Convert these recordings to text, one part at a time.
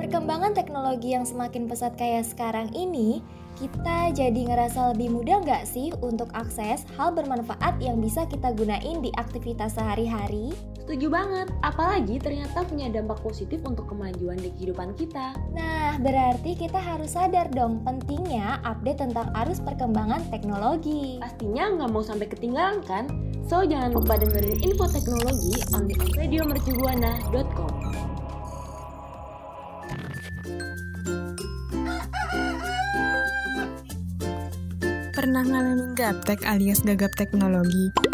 Perkembangan teknologi yang semakin pesat kayak sekarang ini, kita jadi ngerasa lebih mudah nggak sih untuk akses hal bermanfaat yang bisa kita gunain di aktivitas sehari-hari? Setuju banget, apalagi ternyata punya dampak positif untuk kemajuan di kehidupan kita. Nah, berarti kita harus sadar dong pentingnya update tentang arus perkembangan teknologi. Pastinya nggak mau sampai ketinggalan kan? So, jangan lupa dengerin info teknologi on the radiomercubuana.com. Pernah ngalamin gaptek alias gagap teknologi?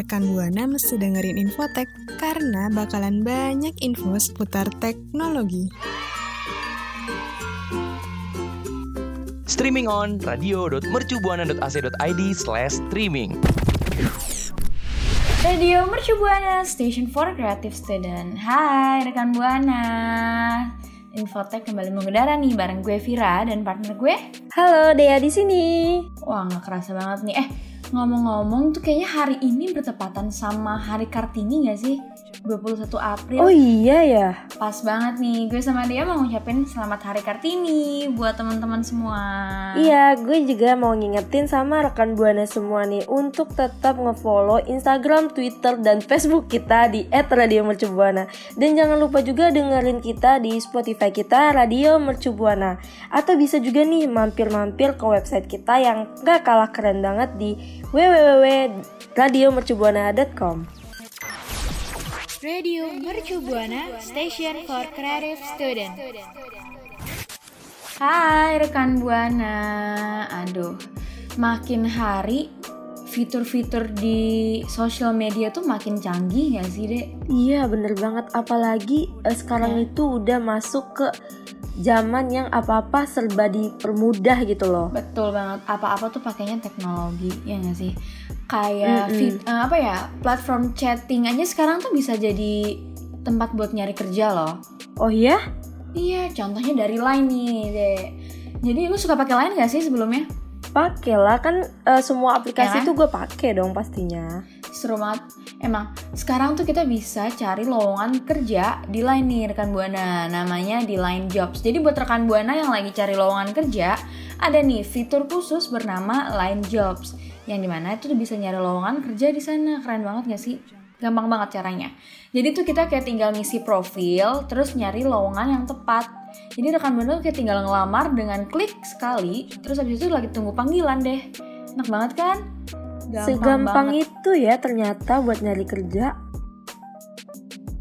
Rekan Buana mesti dengerin Infotek karena bakalan banyak info seputar teknologi. Streaming on radio.mercubuana.ac.id slash streaming. Radio Mercu Buana, Station for Creative Student. Hai rekan Buana. Infotek kembali mengudara nih bareng gue Vira dan partner gue. Halo, Dea di sini. Wah, nggak kerasa banget nih. Eh, ngomong-ngomong tuh kayaknya hari ini bertepatan sama Hari Kartini gak sih? 21 April. Oh iya ya. Pas banget nih, gue sama dia mau ngucapin selamat Hari Kartini buat teman-teman semua. Iya, gue juga mau ngingetin sama rekan Buana semua nih untuk tetap ngefollow Instagram, Twitter, dan Facebook kita di @radiomercubuana. Dan jangan lupa juga dengerin kita di Spotify kita Radio Mercubuana. Atau bisa juga nih mampir-mampir ke website kita yang gak kalah keren banget di www.radiomercubuana.com. Radio Mercu Buana, Station for Creative Student. Hai rekan Buana. Aduh, makin hari fitur-fitur di sosial media tuh makin canggih gak sih, Dek? Iya, bener banget. Apalagi eh, sekarang Ya. itu udah masuk ke zaman yang apa-apa serba dipermudah gitu loh. Betul banget. Apa-apa tuh pakainya teknologi, ya nggak sih? Kayak Mm-mm. fit- eh, apa ya? Platform chatting aja sekarang tuh bisa jadi tempat buat nyari kerja loh. Oh iya? Iya, contohnya dari Line nih, Dek. Jadi lu suka pakai Line gak sih sebelumnya? Pakai lah kan eh, semua aplikasi Ya tuh gue pakai dong pastinya. Seru banget. Emang sekarang tuh kita bisa cari lowongan kerja di Line nih rekan Buana. Namanya di Line Jobs. Jadi buat rekan Buana yang lagi cari lowongan kerja, ada nih fitur khusus bernama Line Jobs. Yang di mana itu bisa nyari lowongan kerja di sana. Keren banget gak sih? Gampang banget caranya. Jadi tuh kita kayak tinggal ngisi profil, terus nyari lowongan yang tepat. Jadi rekan Buana tuh kayak tinggal ngelamar dengan klik sekali, terus habis itu lagi tunggu panggilan deh. Enak banget kan? Gampang Segampang banget. itu ya ternyata buat nyari kerja.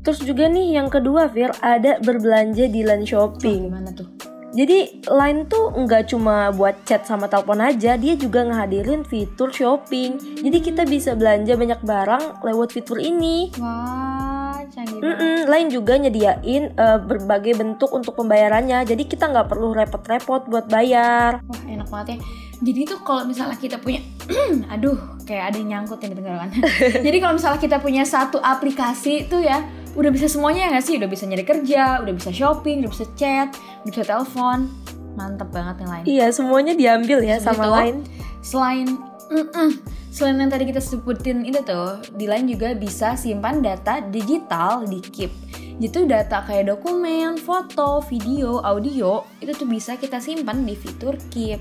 Terus juga nih yang kedua Fir ada berbelanja di line shopping. Gimana tuh? Jadi line tuh nggak cuma buat chat sama telepon aja, dia juga ngehadirin fitur shopping. Jadi kita bisa belanja banyak barang lewat fitur ini. Wah, canggih banget. Mm-mm, Line juga nyediain eh, berbagai bentuk untuk pembayarannya. Jadi kita nggak perlu repot-repot buat bayar. Wah, enak banget ya. Jadi tuh kalau misalnya kita punya aduh, kayak ada yang nyangkut yang di tenggorokan. Jadi kalau misalnya kita punya satu aplikasi tuh ya, udah bisa semuanya ya nggak sih? Udah bisa nyari kerja, udah bisa shopping, udah bisa chat, udah bisa telepon. Mantep banget yang lain. Iya, semuanya diambil ya sama Betul. Line. Selain mm-mm, selain yang tadi kita sebutin itu tuh, di lain juga bisa simpan data digital di Keep. Itu data kayak dokumen, foto, video, audio, itu tuh bisa kita simpan di fitur Keep.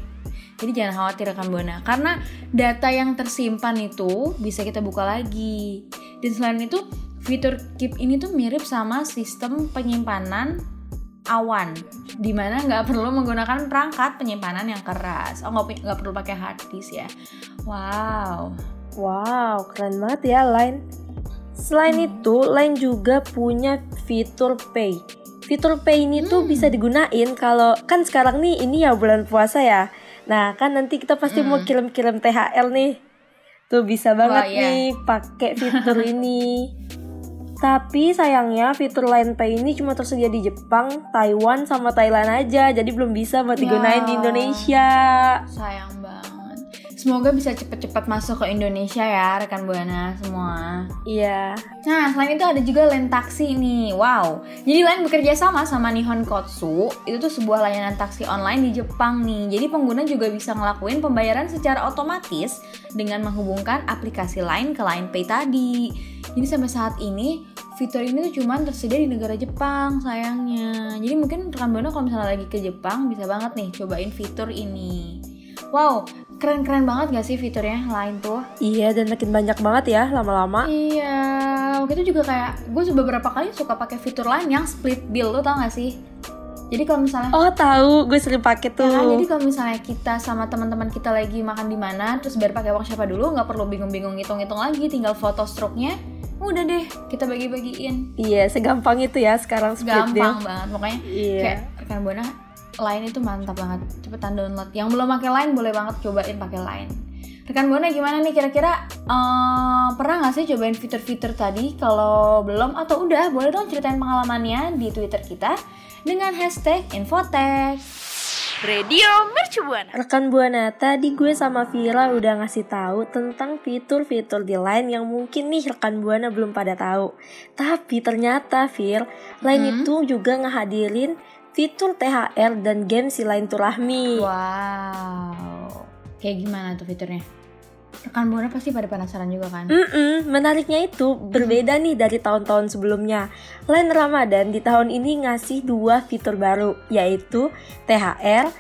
Jadi jangan khawatir rekan Buana, karena data yang tersimpan itu bisa kita buka lagi. Dan selain itu, fitur Keep ini tuh mirip sama sistem penyimpanan awan di mana nggak perlu menggunakan perangkat penyimpanan yang keras oh nggak perlu pakai hard disk ya wow Wow, keren banget ya Line. Selain itu, Line juga punya fitur Pay. Fitur Pay ini tuh bisa digunain kalau kan sekarang nih ini ya bulan puasa ya. Nah, kan nanti kita pasti mau kirim-kirim THR nih. Tuh bisa banget iya. nih pakai fitur ini. Tapi sayangnya fitur Line Pay ini cuma tersedia di Jepang, Taiwan, sama Thailand aja. Jadi belum bisa buat digunain di Wah. Indonesia. sayang banget semoga bisa cepet-cepet masuk ke Indonesia ya rekan buana semua Iya. Nah, selain itu ada juga Len Taksi nih. Wow. Jadi Len bekerja sama sama Nihon Kotsu. Itu tuh sebuah layanan taksi online di Jepang nih. Jadi pengguna juga bisa ngelakuin pembayaran secara otomatis dengan menghubungkan aplikasi lain ke Line Pay tadi. Jadi sampai saat ini fitur ini tuh cuman tersedia di negara Jepang sayangnya. Jadi mungkin rekan buana kalau misalnya lagi ke Jepang bisa banget nih cobain fitur ini. Wow, keren-keren banget gak sih fiturnya lain tuh? Iya, dan makin banyak banget ya lama-lama. Iya, waktu itu juga kayak gue beberapa kali suka pakai fitur lain yang split bill, lo tau gak sih? Jadi kalau misalnya Oh, tahu, gue sering pakai tuh. Ya kan, jadi kalau misalnya kita sama teman-teman kita lagi makan di mana, terus biar pakai uang siapa dulu, nggak perlu bingung-bingung ngitung-ngitung lagi, tinggal foto stroke-nya, udah deh kita bagi-bagiin. Iya, segampang itu ya sekarang split deal. Gampang banget, pokoknya Iya. kayak rekan buana Line itu mantap banget, cepetan download. Yang belum pakai Line boleh banget cobain pakai Line. Rekan buana gimana nih kira-kira eh, pernah nggak sih cobain fitur-fitur tadi? Kalau belum atau udah, boleh dong ceritain pengalamannya di Twitter kita dengan hashtag Infotech. Radio Mercu Buana. Rekan Buana, tadi gue sama Vira udah ngasih tahu tentang fitur-fitur di Line yang mungkin nih rekan Buana belum pada tahu. Tapi ternyata Vir, Line Hmm. itu juga ngehadirin fitur THR dan game si Line Turahmi. Wow, kayak gimana tuh fiturnya? Rekan buana pasti pada penasaran juga kan? Mm-mm, menariknya itu berbeda nih dari tahun-tahun sebelumnya. Line Ramadan di tahun ini ngasih dua fitur baru, yaitu THR,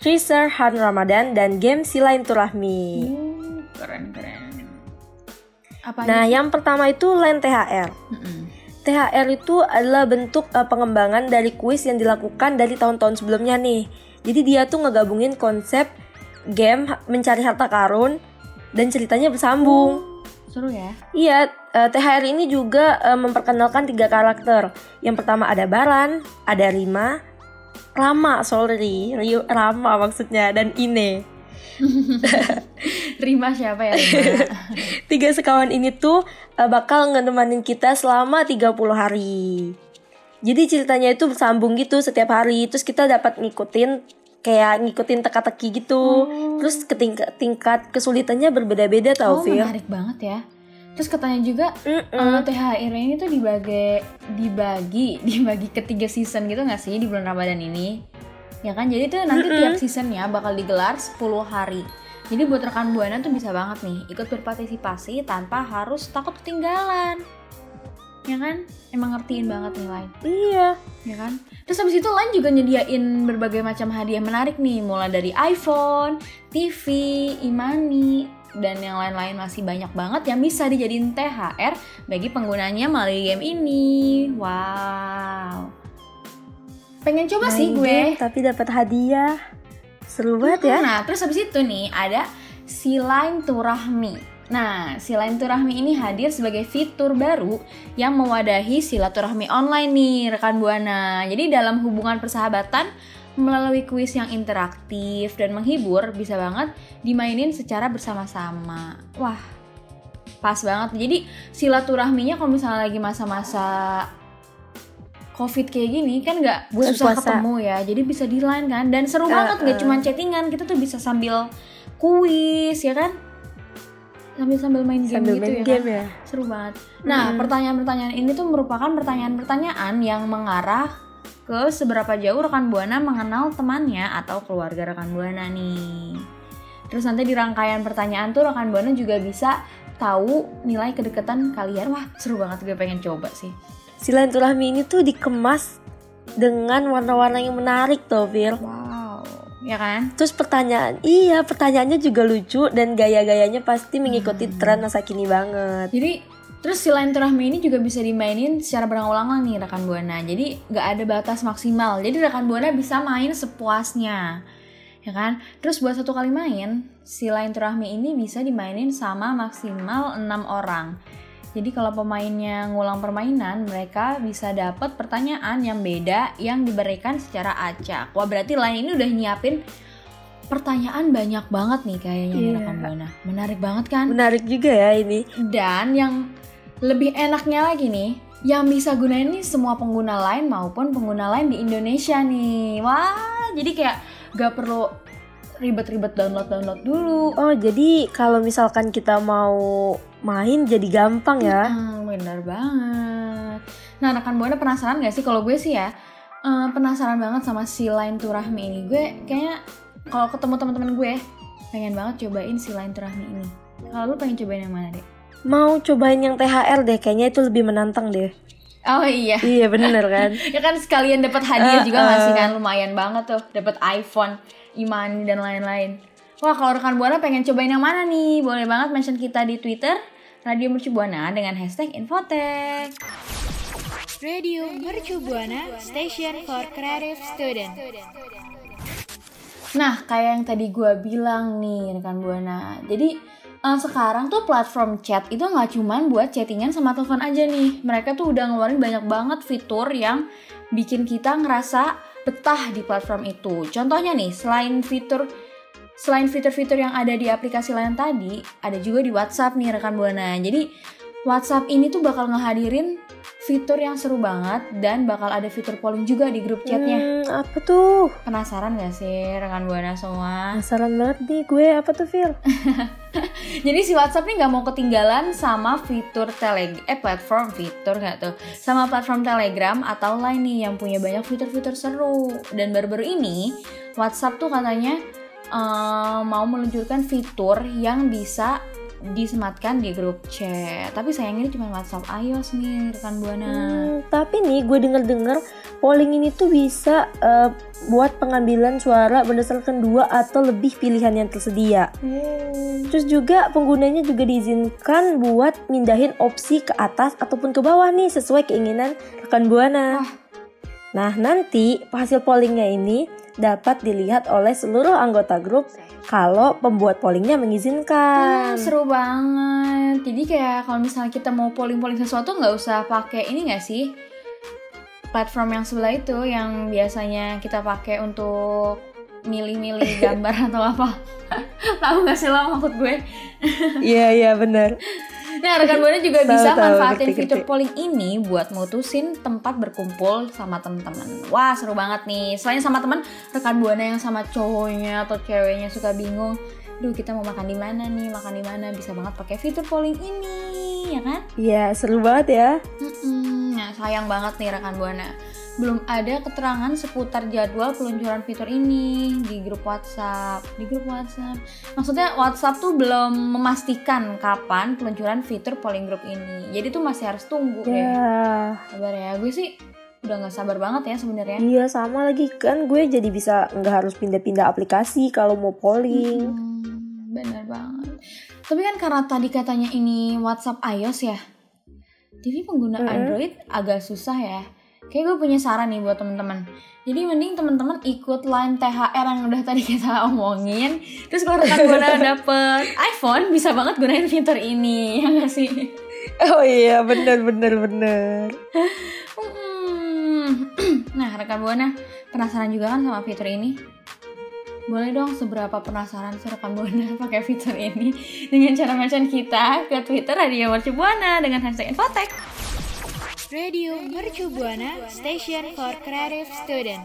Treasure Hunt Ramadan, dan game si Line Turahmi. Uh, keren keren. Apa Nah, yang pertama itu Line THR. Mm-mm. THR itu adalah bentuk eh, pengembangan dari kuis yang dilakukan dari tahun-tahun sebelumnya nih. Jadi dia tuh ngegabungin konsep game mencari harta karun dan ceritanya bersambung. Seru ya? Iya, eh, THR ini juga eh, memperkenalkan tiga karakter. Yang pertama ada Baran, ada Rima, Rama, sorry, Rio, Rama maksudnya, dan Ine. Rima siapa ya Rima? Tiga sekawan ini tuh eh, bakal ngenemenin kita selama 30 hari. Jadi ceritanya itu bersambung gitu setiap hari. Terus kita dapat ngikutin kayak ngikutin teka-teki gitu. Terus ke tingkat, kesulitannya berbeda-beda tau, oh menarik banget ya. Terus katanya juga Mm-mm. eh, THR ini tuh dibagi dibagi dibagi ke tiga season gitu nggak sih di bulan Ramadan ini? Ya kan, jadi tuh nanti tiap seasonnya bakal digelar 10 hari. Jadi buat rekan buana tuh bisa banget nih ikut berpartisipasi tanpa harus takut ketinggalan. Ya kan? Emang ngertiin banget nih Lain. Iya. Ya kan? Terus habis itu Lain juga nyediain berbagai macam hadiah menarik nih, mulai dari iPhone, TV, imani, dan yang lain-lain masih banyak banget yang bisa dijadiin THR bagi penggunanya melalui game ini. Wow. Pengen coba sih Main gue. game, tapi dapat hadiah. Seru banget ya. Nah, terus habis itu nih ada Silain Turahmi. Nah, Silain Turahmi ini hadir sebagai fitur baru yang mewadahi silaturahmi online nih, rekan Buana. Jadi dalam hubungan persahabatan melalui kuis yang interaktif dan menghibur bisa banget dimainin secara bersama-sama. Wah, pas banget. Jadi silaturahminya kalau misalnya lagi masa-masa covid kayak gini kan nggak susah puasa. ketemu ya jadi bisa di line kan dan seru Uh, banget nggak uh. cuma chattingan kita tuh bisa sambil kuis ya kan sambil sambil main game Sambil gitu main ya game kan? ya. seru banget nah pertanyaan-pertanyaan ini tuh merupakan pertanyaan-pertanyaan yang mengarah ke seberapa jauh rekan buana mengenal temannya atau keluarga rekan buana nih terus nanti di rangkaian pertanyaan tuh rekan buana juga bisa tahu nilai kedekatan kalian wah seru banget gue pengen coba sih Silaturahmi ini tuh dikemas dengan warna-warna yang menarik tuh, Fir. wow ya kan Terus pertanyaan, iya pertanyaannya juga lucu dan gaya-gayanya pasti mengikuti Hmm. tren masa kini banget. Jadi terus silaturahmi ini juga bisa dimainin secara berulang-ulang nih rekan buana. Jadi nggak ada batas maksimal. Jadi rekan buana bisa main sepuasnya, ya kan? Terus buat satu kali main, silaturahmi ini bisa dimainin sama maksimal 6 orang. Jadi kalau pemainnya ngulang permainan, mereka bisa dapat pertanyaan yang beda yang diberikan secara acak. Wah berarti lain ini udah nyiapin pertanyaan banyak banget nih kayaknya nih Iya. rekan buana. Menarik banget kan? Menarik juga ya ini. Dan yang lebih enaknya lagi nih, yang bisa gunain nih semua pengguna lain maupun pengguna lain di Indonesia nih. Wah, jadi kayak gak perlu ribet-ribet download-download dulu. Oh, jadi kalau misalkan kita mau main jadi gampang ya. Hmm, bener banget. Nah, rekan buana penasaran gak sih? Kalau gue sih ya, eh, penasaran banget sama si Line Turahmi ini. Gue kayaknya kalau ketemu teman-teman gue, pengen banget cobain si Line Turahmi ini. Kalau lu pengen cobain yang mana deh? mau cobain yang THR deh, kayaknya itu lebih menantang deh. Oh iya. Iya bener kan? ya kan sekalian dapat hadiah Eh, juga nggak sih eh. kan lumayan banget tuh dapat iPhone, Imani dan lain-lain. Wah kalau rekan buana pengen cobain yang mana nih? Boleh banget mention kita di Twitter Radio Mercu Buana dengan hashtag Infotek. Radio Mercu Buana, Station for Creative Student. Nah kayak yang tadi gue bilang nih rekan buana. Jadi eh, sekarang tuh platform chat itu nggak cuman buat chattingan sama telepon aja nih. Mereka tuh udah ngeluarin banyak banget fitur yang bikin kita ngerasa betah di platform itu. Contohnya nih, selain fitur selain fitur-fitur yang ada di aplikasi lain tadi, ada juga di WhatsApp nih rekan buana. Jadi WhatsApp ini tuh bakal ngehadirin fitur yang seru banget dan bakal ada fitur polling juga di grup chatnya. Hmm, apa tuh? Penasaran gak sih rekan buana semua? Penasaran banget nih gue, apa tuh Fir? Jadi si WhatsApp nih nggak mau ketinggalan sama fitur Telegram, eh platform fitur nggak tuh, sama platform Telegram atau lain nih yang punya banyak fitur-fitur seru. Dan baru-baru ini WhatsApp tuh katanya eh, mau meluncurkan fitur yang bisa disematkan di grup chat. Tapi sayangnya ini cuma WhatsApp iOS nih rekan buana. Hmm, tapi nih gue denger-denger polling ini tuh bisa eh, buat pengambilan suara berdasarkan dua atau lebih pilihan yang tersedia. Terus juga penggunanya juga diizinkan buat mindahin opsi ke atas ataupun ke bawah nih sesuai keinginan rekan buana. Nah nanti hasil pollingnya ini dapat dilihat oleh seluruh anggota grup kalau pembuat pollingnya Ah, mengizinkan. seru banget. Jadi kayak kalau misalnya kita mau polling-polling sesuatu nggak usah pakai ini nggak sih? Platform yang sebelah itu yang biasanya kita pakai untuk milih-milih gambar atau apa? Tahu nggak sih lo maksud gue? Iya iya benar. Nah, rekan buana juga Tahu, bisa tahu, manfaatin ngerti, fitur ngerti. polling ini buat mutusin tempat berkumpul sama teman-teman. Wah, seru banget nih. Selain sama teman, rekan buana yang sama cowoknya atau ceweknya suka bingung, duh kita mau makan di mana nih, makan di mana, bisa banget pakai fitur polling ini, ya kan? Iya seru banget ya. Mm-mm. Nah, sayang banget nih rekan buana. Belum ada keterangan seputar jadwal peluncuran fitur ini di grup WhatsApp. Di grup WhatsApp. Maksudnya WhatsApp tuh belum memastikan kapan peluncuran fitur polling group ini. Jadi tuh masih harus tunggu ya. Ya. Sabar ya. Gue sih udah nggak sabar banget ya sebenarnya. Iya sama lagi kan gue jadi bisa nggak harus pindah-pindah aplikasi kalau mau polling. Hmm, bener banget. Tapi kan karena tadi katanya ini WhatsApp iOS ya. Jadi pengguna Mm-mm. Android agak susah ya. Kayak gue punya saran nih buat temen-temen. Jadi mending temen-temen ikut line THR yang udah tadi kita omongin. Terus kalau rekan buana dapet iPhone, bisa banget gunain fitur ini, ya gak sih? Oh iya bener bener bener. Nah, rekan buana penasaran juga kan sama fitur ini? Boleh dong seberapa penasaran sih rekan buana pakai fitur ini dengan cara mention kita ke Twitter Radio Mercu Buana dengan hashtag Infotek. Radio Mercu Buana, Station for Creative Student.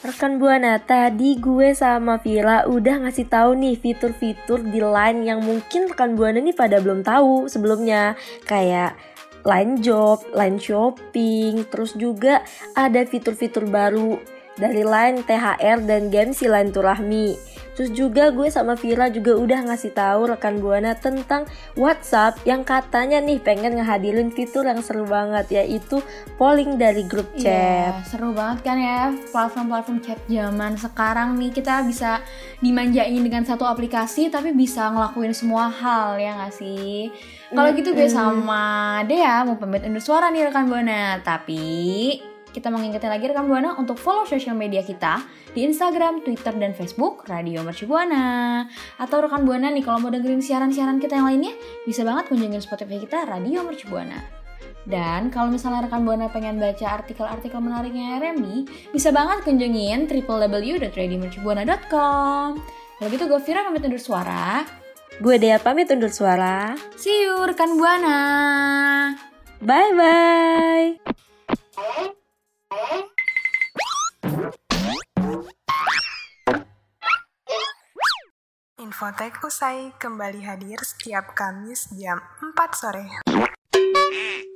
Rekan Buana, tadi gue sama Vira udah ngasih tahu nih fitur-fitur di Line yang mungkin rekan Buana nih pada belum tahu sebelumnya. Kayak Line Job, Line Shopping, terus juga ada fitur-fitur baru dari Line THR dan game si Line Turahmi. Terus juga gue sama Vira juga udah ngasih tahu rekan Buana tentang WhatsApp yang katanya nih pengen ngehadirin fitur yang seru banget yaitu polling dari grup chat. Iya, seru banget kan ya platform-platform chat zaman sekarang nih kita bisa dimanjain dengan satu aplikasi tapi bisa ngelakuin semua hal ya nggak sih? Kalau gitu gue sama Dea mau pamit undur suara nih rekan Buana, tapi kita mau ngingetin lagi rekan Buana untuk follow sosial media kita di Instagram, Twitter, dan Facebook Radio Mercu Buana. Atau rekan Buana nih kalau mau dengerin siaran-siaran kita yang lainnya, bisa banget kunjungin Spotify kita Radio Mercu Buana. Dan kalau misalnya rekan Buana pengen baca artikel-artikel menariknya RMB, bisa banget kunjungin www.radiomercubuana.com. Kalau gitu gue Vira pamit undur suara. Gue Dea pamit undur suara. See you rekan Buana. Bye bye. Infotek usai kembali hadir setiap Kamis jam 4 sore.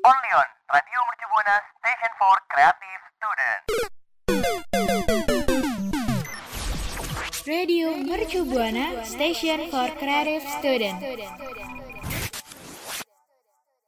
Only on Radio Mercu Buana Station for Creative Student. Radio Mercu Buana, Station for Creative Student.